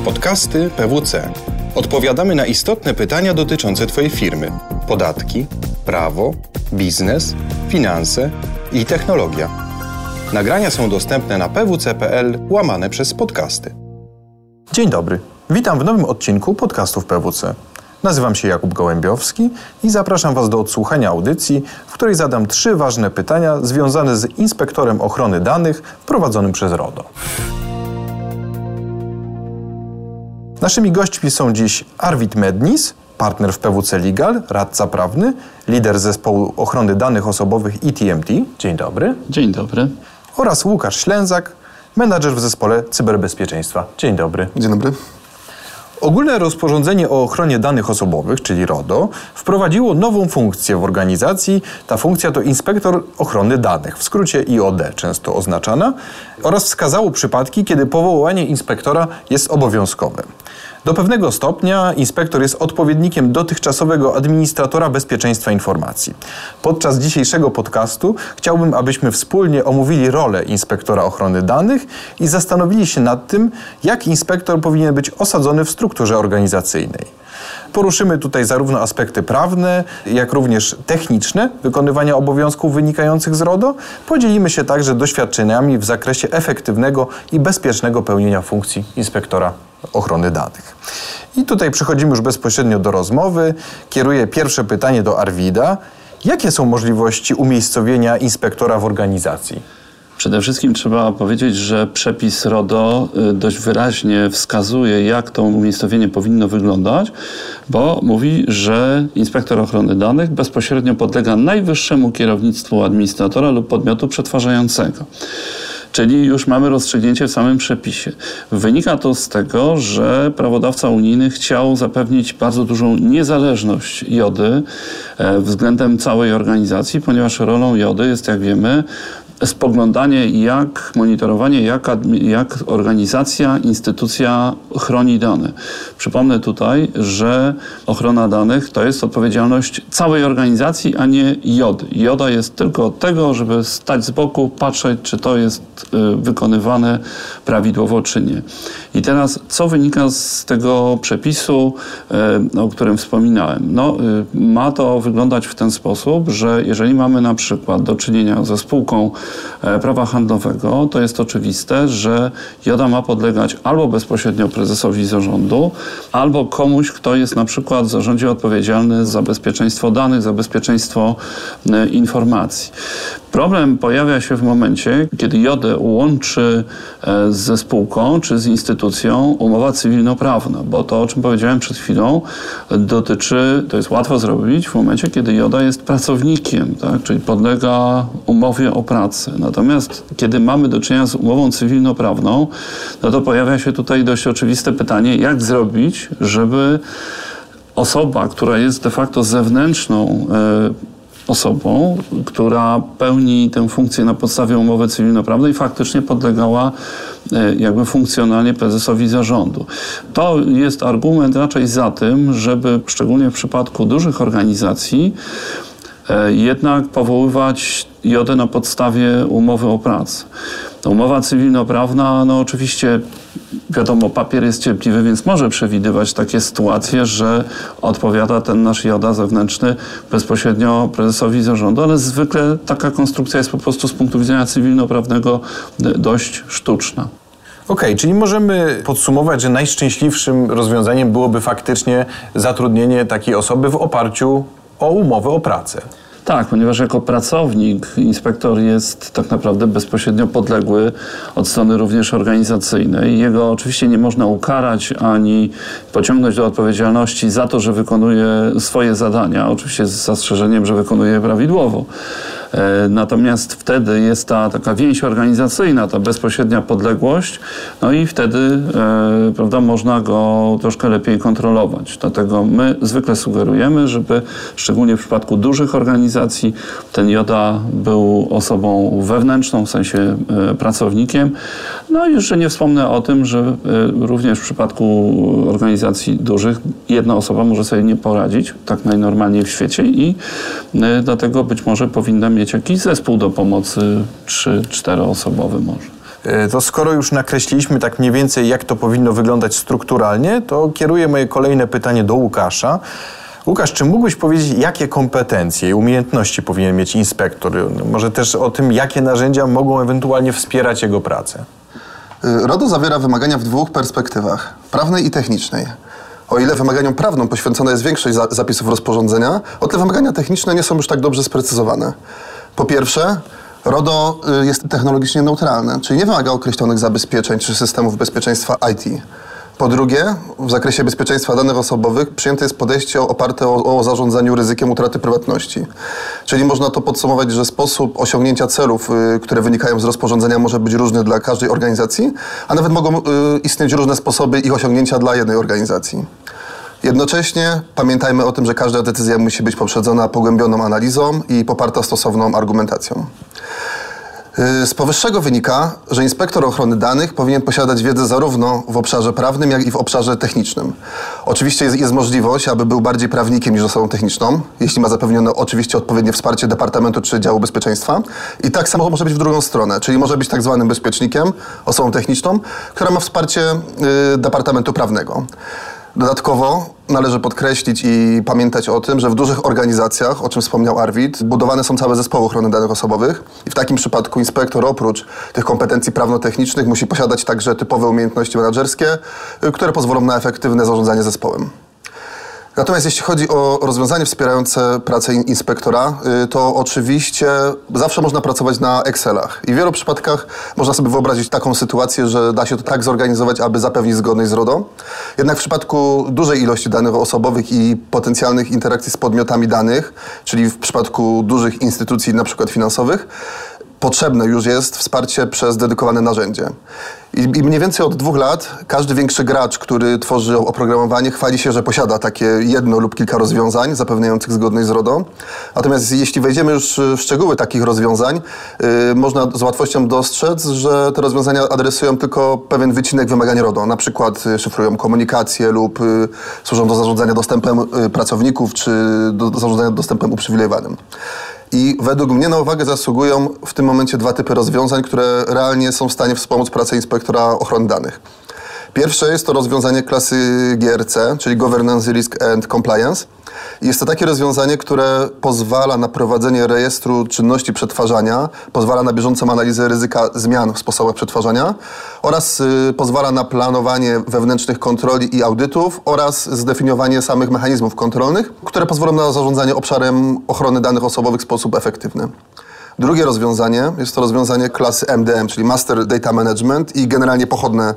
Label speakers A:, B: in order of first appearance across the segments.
A: Podcasty PWC. Odpowiadamy na istotne pytania dotyczące Twojej firmy: podatki, prawo, biznes, finanse i technologia. Nagrania są dostępne na pwc.pl łamane przez podcasty.
B: Dzień dobry. Witam w nowym odcinku podcastów PWC. Nazywam się Jakub Gołębiowski i zapraszam Was do odsłuchania audycji, w której zadam trzy ważne pytania związane z inspektorem ochrony danych prowadzonym przez RODO. Naszymi gośćmi są dziś Arwid Mednis, partner w PWC Legal, radca prawny, lider zespołu ochrony danych osobowych ETMT. Dzień dobry.
C: Dzień dobry.
B: Oraz Łukasz Ślęzak, menadżer w zespole cyberbezpieczeństwa. Dzień dobry.
D: Dzień dobry.
B: Ogólne rozporządzenie o ochronie danych osobowych, czyli RODO, wprowadziło nową funkcję w organizacji. Ta funkcja to inspektor ochrony danych, w skrócie IOD często oznaczana, oraz wskazało przypadki, kiedy powołanie inspektora jest obowiązkowe. Do pewnego stopnia inspektor jest odpowiednikiem dotychczasowego administratora bezpieczeństwa informacji. Podczas dzisiejszego podcastu chciałbym, abyśmy wspólnie omówili rolę inspektora ochrony danych i zastanowili się nad tym, jak inspektor powinien być osadzony w strukturze organizacyjnej. Poruszymy tutaj zarówno aspekty prawne, jak również techniczne wykonywania obowiązków wynikających z RODO. Podzielimy się także doświadczeniami w zakresie efektywnego i bezpiecznego pełnienia funkcji inspektora ochrony danych. I tutaj przechodzimy już bezpośrednio do rozmowy. Kieruję pierwsze pytanie do Arwida. Jakie są możliwości umiejscowienia inspektora w organizacji?
C: Przede wszystkim trzeba powiedzieć, że przepis RODO y, dość wyraźnie wskazuje, jak to umiejscowienie powinno wyglądać, bo mówi, że inspektor ochrony danych bezpośrednio podlega najwyższemu kierownictwu administratora lub podmiotu przetwarzającego. Czyli już mamy rozstrzygnięcie w samym przepisie. Wynika to z tego, że prawodawca unijny chciał zapewnić bardzo dużą niezależność JODY e, względem całej organizacji, ponieważ rolą JODY jest, jak wiemy, spoglądanie, jak monitorowanie, jak, jak organizacja, instytucja chroni dane. Przypomnę tutaj, że ochrona danych to jest odpowiedzialność całej organizacji, a nie JOD. JODA jest tylko od tego, żeby stać z boku, patrzeć, czy to jest y, wykonywane prawidłowo, czy nie. I teraz, co wynika z tego przepisu, y, o którym wspominałem? No, y, ma to wyglądać w ten sposób, że jeżeli mamy na przykład do czynienia ze spółką, prawa handlowego, to jest oczywiste, że JODA ma podlegać albo bezpośrednio prezesowi zarządu, albo komuś, kto jest na przykład w zarządzie odpowiedzialny za bezpieczeństwo danych, za bezpieczeństwo e, informacji. Problem pojawia się w momencie, kiedy JODę łączy e, ze spółką czy z instytucją umowa cywilnoprawna, bo to, o czym powiedziałem przed chwilą, dotyczy, to jest łatwo zrobić w momencie, kiedy JODA jest pracownikiem, tak? czyli podlega umowie o Natomiast kiedy mamy do czynienia z umową cywilnoprawną, no to pojawia się tutaj dość oczywiste pytanie, jak zrobić, żeby osoba, która jest de facto zewnętrzną e, osobą, która pełni tę funkcję na podstawie umowy cywilnoprawnej, faktycznie podlegała e, jakby funkcjonalnie prezesowi zarządu. To jest argument raczej za tym, żeby szczególnie w przypadku dużych organizacji jednak powoływać JODę na podstawie umowy o pracę. Umowa cywilnoprawna, no oczywiście wiadomo, papier jest cierpliwy, więc może przewidywać takie sytuacje, że odpowiada ten nasz joda zewnętrzny bezpośrednio prezesowi zarządu, ale zwykle taka konstrukcja jest po prostu z punktu widzenia cywilnoprawnego dość sztuczna.
B: Okej, okay, czyli możemy podsumować, że najszczęśliwszym rozwiązaniem byłoby faktycznie zatrudnienie takiej osoby w oparciu o umowę o pracę.
C: Tak, ponieważ jako pracownik inspektor jest tak naprawdę bezpośrednio podległy od strony również organizacyjnej. Jego oczywiście nie można ukarać ani pociągnąć do odpowiedzialności za to, że wykonuje swoje zadania, oczywiście z zastrzeżeniem, że wykonuje je prawidłowo. E, natomiast wtedy jest ta taka więź organizacyjna, ta bezpośrednia podległość, no i wtedy e, prawda, można go troszkę lepiej kontrolować. Dlatego my zwykle sugerujemy, żeby szczególnie w przypadku dużych organizacji ten joda był osobą wewnętrzną, w sensie e, pracownikiem. No i jeszcze nie wspomnę o tym, że również w przypadku organizacji dużych jedna osoba może sobie nie poradzić, tak najnormalniej w świecie i dlatego być może powinna mieć mieć jakiś zespół do pomocy, trzy, czteroosobowy może.
B: E, to skoro już nakreśliliśmy tak mniej więcej, jak to powinno wyglądać strukturalnie, to kieruję moje kolejne pytanie do Łukasza. Łukasz, czy mógłbyś powiedzieć, jakie kompetencje i umiejętności powinien mieć inspektor? Może też o tym, jakie narzędzia mogą ewentualnie wspierać jego pracę?
D: Y, RODO zawiera wymagania w dwóch perspektywach prawnej i technicznej. O ile wymaganiom prawnym poświęcona jest większość zapisów rozporządzenia, o tyle wymagania techniczne nie są już tak dobrze sprecyzowane. Po pierwsze, RODO y, jest technologicznie neutralne, czyli nie wymaga określonych zabezpieczeń czy systemów bezpieczeństwa IT. Po drugie, w zakresie bezpieczeństwa danych osobowych przyjęte jest podejście oparte o, o zarządzaniu ryzykiem utraty prywatności. Czyli można to podsumować, że sposób osiągnięcia celów, y, które wynikają z rozporządzenia może być różny dla każdej organizacji, a nawet mogą y, istnieć różne sposoby ich osiągnięcia dla jednej organizacji. Jednocześnie pamiętajmy o tym, że każda decyzja musi być poprzedzona pogłębioną analizą i poparta stosowną argumentacją. Y, z powyższego wynika, że inspektor ochrony danych powinien posiadać wiedzę zarówno w obszarze prawnym, jak i w obszarze technicznym. Oczywiście jest, jest możliwość, aby był bardziej prawnikiem niż osobą techniczną, jeśli ma zapewnione oczywiście odpowiednie wsparcie Departamentu czy Działu Bezpieczeństwa. I tak samo może być w drugą stronę, czyli może być tak zwanym bezpiecznikiem, osobą techniczną, która ma wsparcie y, Departamentu Prawnego. Dodatkowo należy podkreślić i pamiętać o tym, że w dużych organizacjach, o czym wspomniał Arwid, budowane są całe zespoły ochrony danych osobowych i w takim przypadku inspektor oprócz tych kompetencji prawno-technicznych musi posiadać także typowe umiejętności menedżerskie, y, które pozwolą na efektywne zarządzanie zespołem. Natomiast jeśli chodzi o rozwiązanie wspierające pracę inspektora, y, to oczywiście zawsze można pracować na Excelach. I w wielu przypadkach można sobie wyobrazić taką sytuację, że da się to tak zorganizować, aby zapewnić zgodność z RODO. Jednak w przypadku dużej ilości danych osobowych i potencjalnych interakcji z podmiotami danych, czyli w przypadku dużych instytucji, na przykład finansowych, potrzebne już jest wsparcie przez dedykowane narzędzie. I, I mniej więcej od dwóch lat każdy większy gracz, który tworzy oprogramowanie, chwali się, że posiada takie jedno lub kilka rozwiązań zapewniających zgodność z RODO. Natomiast jeśli wejdziemy już w szczegóły takich rozwiązań, yy, można z łatwością dostrzec, że te rozwiązania adresują tylko pewien wycinek wymagań RODO. Na przykład y, szyfrują komunikację lub yy, służą do zarządzania dostępem yy, pracowników czy do zarządzania dostępem uprzywilejowanym. I według mnie na uwagę zasługują w tym momencie dwa typy rozwiązań, które realnie są w stanie wspomóc pracę inspektora ochrony danych. Pierwsze jest to rozwiązanie klasy GRC, czyli Governance, Risk and Compliance. Jest to takie rozwiązanie, które pozwala na prowadzenie rejestru czynności przetwarzania, pozwala na bieżącą analizę ryzyka zmian w sposobach przetwarzania oraz y, pozwala na planowanie wewnętrznych kontroli i audytów oraz zdefiniowanie samych mechanizmów kontrolnych, które pozwolą na zarządzanie obszarem ochrony danych osobowych w sposób efektywny. Drugie rozwiązanie jest to rozwiązanie klasy MDM, czyli Master Data Management i generalnie pochodne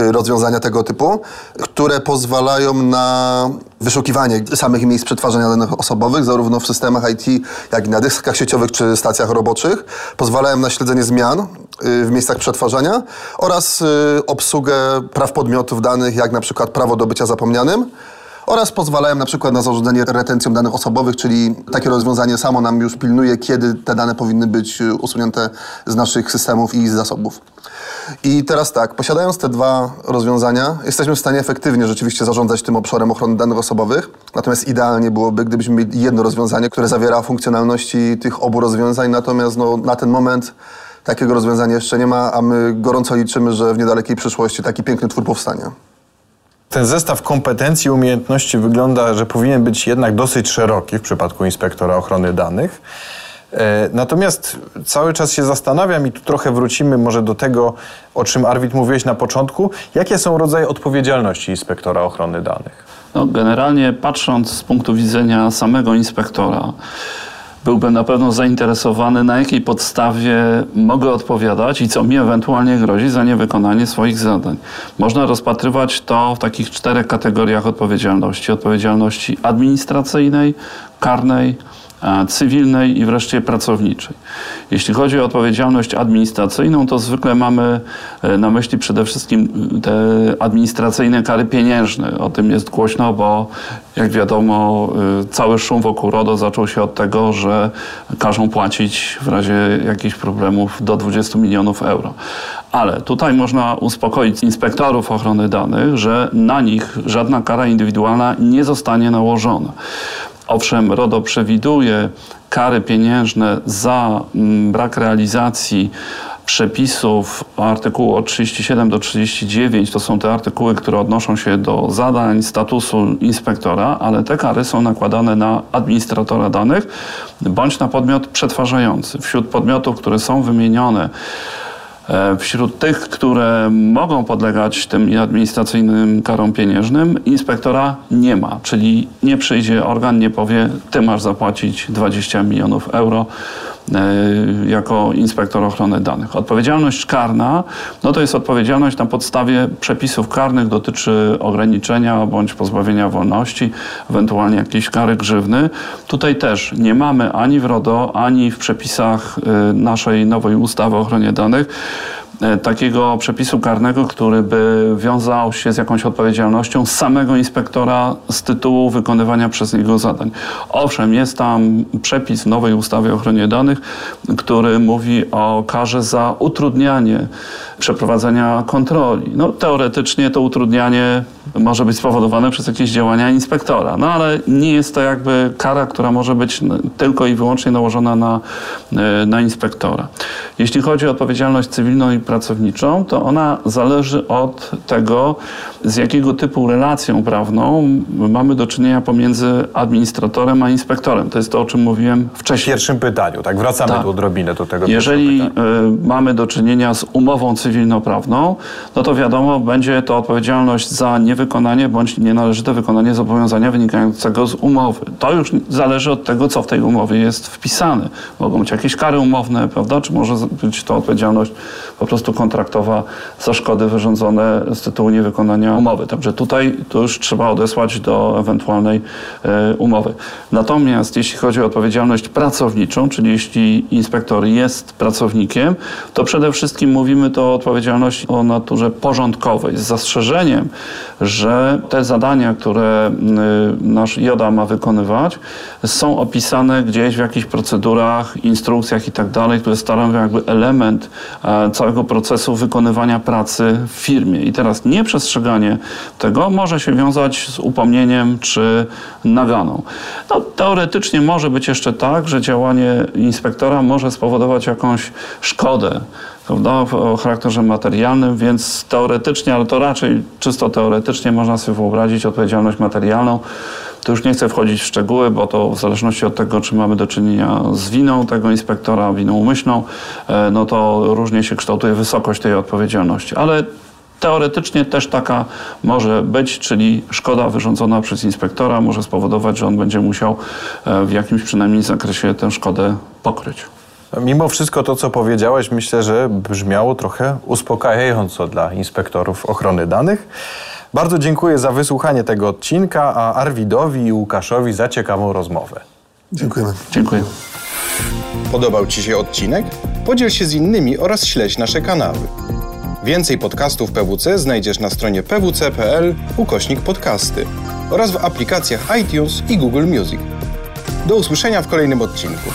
D: y, rozwiązania tego typu, które pozwalają na wyszukiwanie samych miejsc przetwarzania danych osobowych, zarówno w systemach IT, jak i na dyskach sieciowych czy stacjach roboczych. Pozwalają na śledzenie zmian y, w miejscach przetwarzania oraz y, obsługę praw podmiotów danych, jak na przykład prawo do bycia zapomnianym oraz pozwalają na przykład na zarządzanie retencją danych osobowych, czyli takie rozwiązanie samo nam już pilnuje, kiedy te dane powinny być y, usunięte z naszych systemów i z zasobów. I teraz tak, posiadając te dwa rozwiązania, jesteśmy w stanie efektywnie rzeczywiście zarządzać tym obszarem ochrony danych osobowych. Natomiast idealnie byłoby, gdybyśmy mieli jedno rozwiązanie, które zawiera funkcjonalności tych obu rozwiązań. Natomiast no, na ten moment takiego rozwiązania jeszcze nie ma, a my gorąco liczymy, że w niedalekiej przyszłości taki piękny twór powstanie
B: ten zestaw kompetencji i umiejętności wygląda, że powinien być jednak dosyć szeroki w przypadku inspektora ochrony danych. E, natomiast cały czas się zastanawiam i tu trochę wrócimy może do tego, o czym Arwid mówiłeś na początku. Jakie są rodzaje odpowiedzialności inspektora ochrony danych?
C: No, generalnie patrząc z punktu widzenia samego inspektora, byłbym na pewno zainteresowany, na jakiej podstawie mogę odpowiadać i co mi ewentualnie grozi za niewykonanie swoich zadań. Można rozpatrywać to w takich czterech kategoriach odpowiedzialności: odpowiedzialności administracyjnej, karnej, cywilnej i wreszcie pracowniczej. Jeśli chodzi o odpowiedzialność administracyjną, to zwykle mamy e, na myśli przede wszystkim te administracyjne kary pieniężne. O tym jest głośno, bo jak wiadomo, e, cały szum wokół RODO zaczął się od tego, że każą płacić w razie jakichś problemów do 20 milionów euro. Ale tutaj można uspokoić inspektorów ochrony danych, że na nich żadna kara indywidualna nie zostanie nałożona. Owszem, RODO przewiduje kary pieniężne za mm, brak realizacji przepisów artykułu od 37 do 39 to są te artykuły, które odnoszą się do zadań, statusu inspektora, ale te kary są nakładane na administratora danych bądź na podmiot przetwarzający. Wśród podmiotów, które są wymienione, Wśród tych, które mogą podlegać tym administracyjnym karom pieniężnym, inspektora nie ma, czyli nie przyjdzie organ, nie powie, ty masz zapłacić 20 milionów euro E, jako inspektor ochrony danych. Odpowiedzialność karna no to jest odpowiedzialność na podstawie przepisów karnych, dotyczy ograniczenia bądź pozbawienia wolności, ewentualnie jakiejś kary grzywny. Tutaj też nie mamy ani w RODO, ani w przepisach e, naszej nowej ustawy o ochronie danych E, takiego przepisu karnego, który by wiązał się z jakąś odpowiedzialnością samego inspektora z tytułu wykonywania przez niego zadań. Owszem, jest tam przepis w nowej ustawie o ochronie danych, który mówi o karze za utrudnianie przeprowadzenia kontroli. No, teoretycznie to utrudnianie może być spowodowane przez jakieś działania inspektora, no ale nie jest to jakby kara, która może być tylko i wyłącznie nałożona na, e, na inspektora. Jeśli chodzi o odpowiedzialność cywilną i pracowniczą, to ona zależy od tego, z jakiego typu relacją prawną mamy do czynienia pomiędzy administratorem a inspektorem. To jest to, o czym mówiłem wcześniej.
B: W pierwszym pytaniu, tak? Wracamy tak. tu odrobinę do tego.
C: Jeżeli y, mamy do czynienia z umową cywilnoprawną, no to wiadomo, będzie to odpowiedzialność za niewykonanie bądź nienależyte wykonanie zobowiązania wynikającego z umowy. To już zależy od tego, co w tej umowie jest wpisane. Mogą być jakieś kary umowne, prawda? Czy może być to odpowiedzialność po prostu kontraktowa za szkody wyrządzone z tytułu niewykonania umowy. Także tutaj to już trzeba odesłać do ewentualnej e, umowy. Natomiast jeśli chodzi o odpowiedzialność pracowniczą, czyli jeśli inspektor jest pracownikiem, to przede wszystkim mówimy to o odpowiedzialności o naturze porządkowej z zastrzeżeniem, że te zadania, które nasz JODA ma wykonywać, są opisane gdzieś w jakichś procedurach, instrukcjach i tak dalej, które stanowią jakby element e, całego procesu wykonywania pracy w firmie. I teraz nieprzestrzeganie tego może się wiązać z upomnieniem czy naganą. No, teoretycznie może być jeszcze tak, że działanie inspektora może spowodować jakąś szkodę prawda, o charakterze materialnym, więc teoretycznie, ale to raczej czysto teoretycznie można sobie wyobrazić odpowiedzialność materialną. To już nie chcę wchodzić w szczegóły, bo to w zależności od tego, czy mamy do czynienia z winą tego inspektora, winą umyślną, e, no to różnie się kształtuje wysokość tej odpowiedzialności. Ale Teoretycznie też taka może być, czyli szkoda wyrządzona przez inspektora może spowodować, że on będzie musiał e, w jakimś przynajmniej zakresie tę szkodę pokryć.
B: Mimo wszystko to, co powiedziałeś, myślę, że brzmiało trochę uspokajająco dla inspektorów ochrony danych. Bardzo dziękuję za wysłuchanie tego odcinka, a Arwidowi i Łukaszowi za ciekawą rozmowę.
D: Dziękujemy.
C: Dziękuję.
A: Podobał Ci się odcinek? Podziel się z innymi oraz śledź nasze kanały. Więcej podcastów PWC znajdziesz na stronie pwc.pl ukośnik podcasty oraz w aplikacjach iTunes i Google Music. Do usłyszenia w kolejnym odcinku.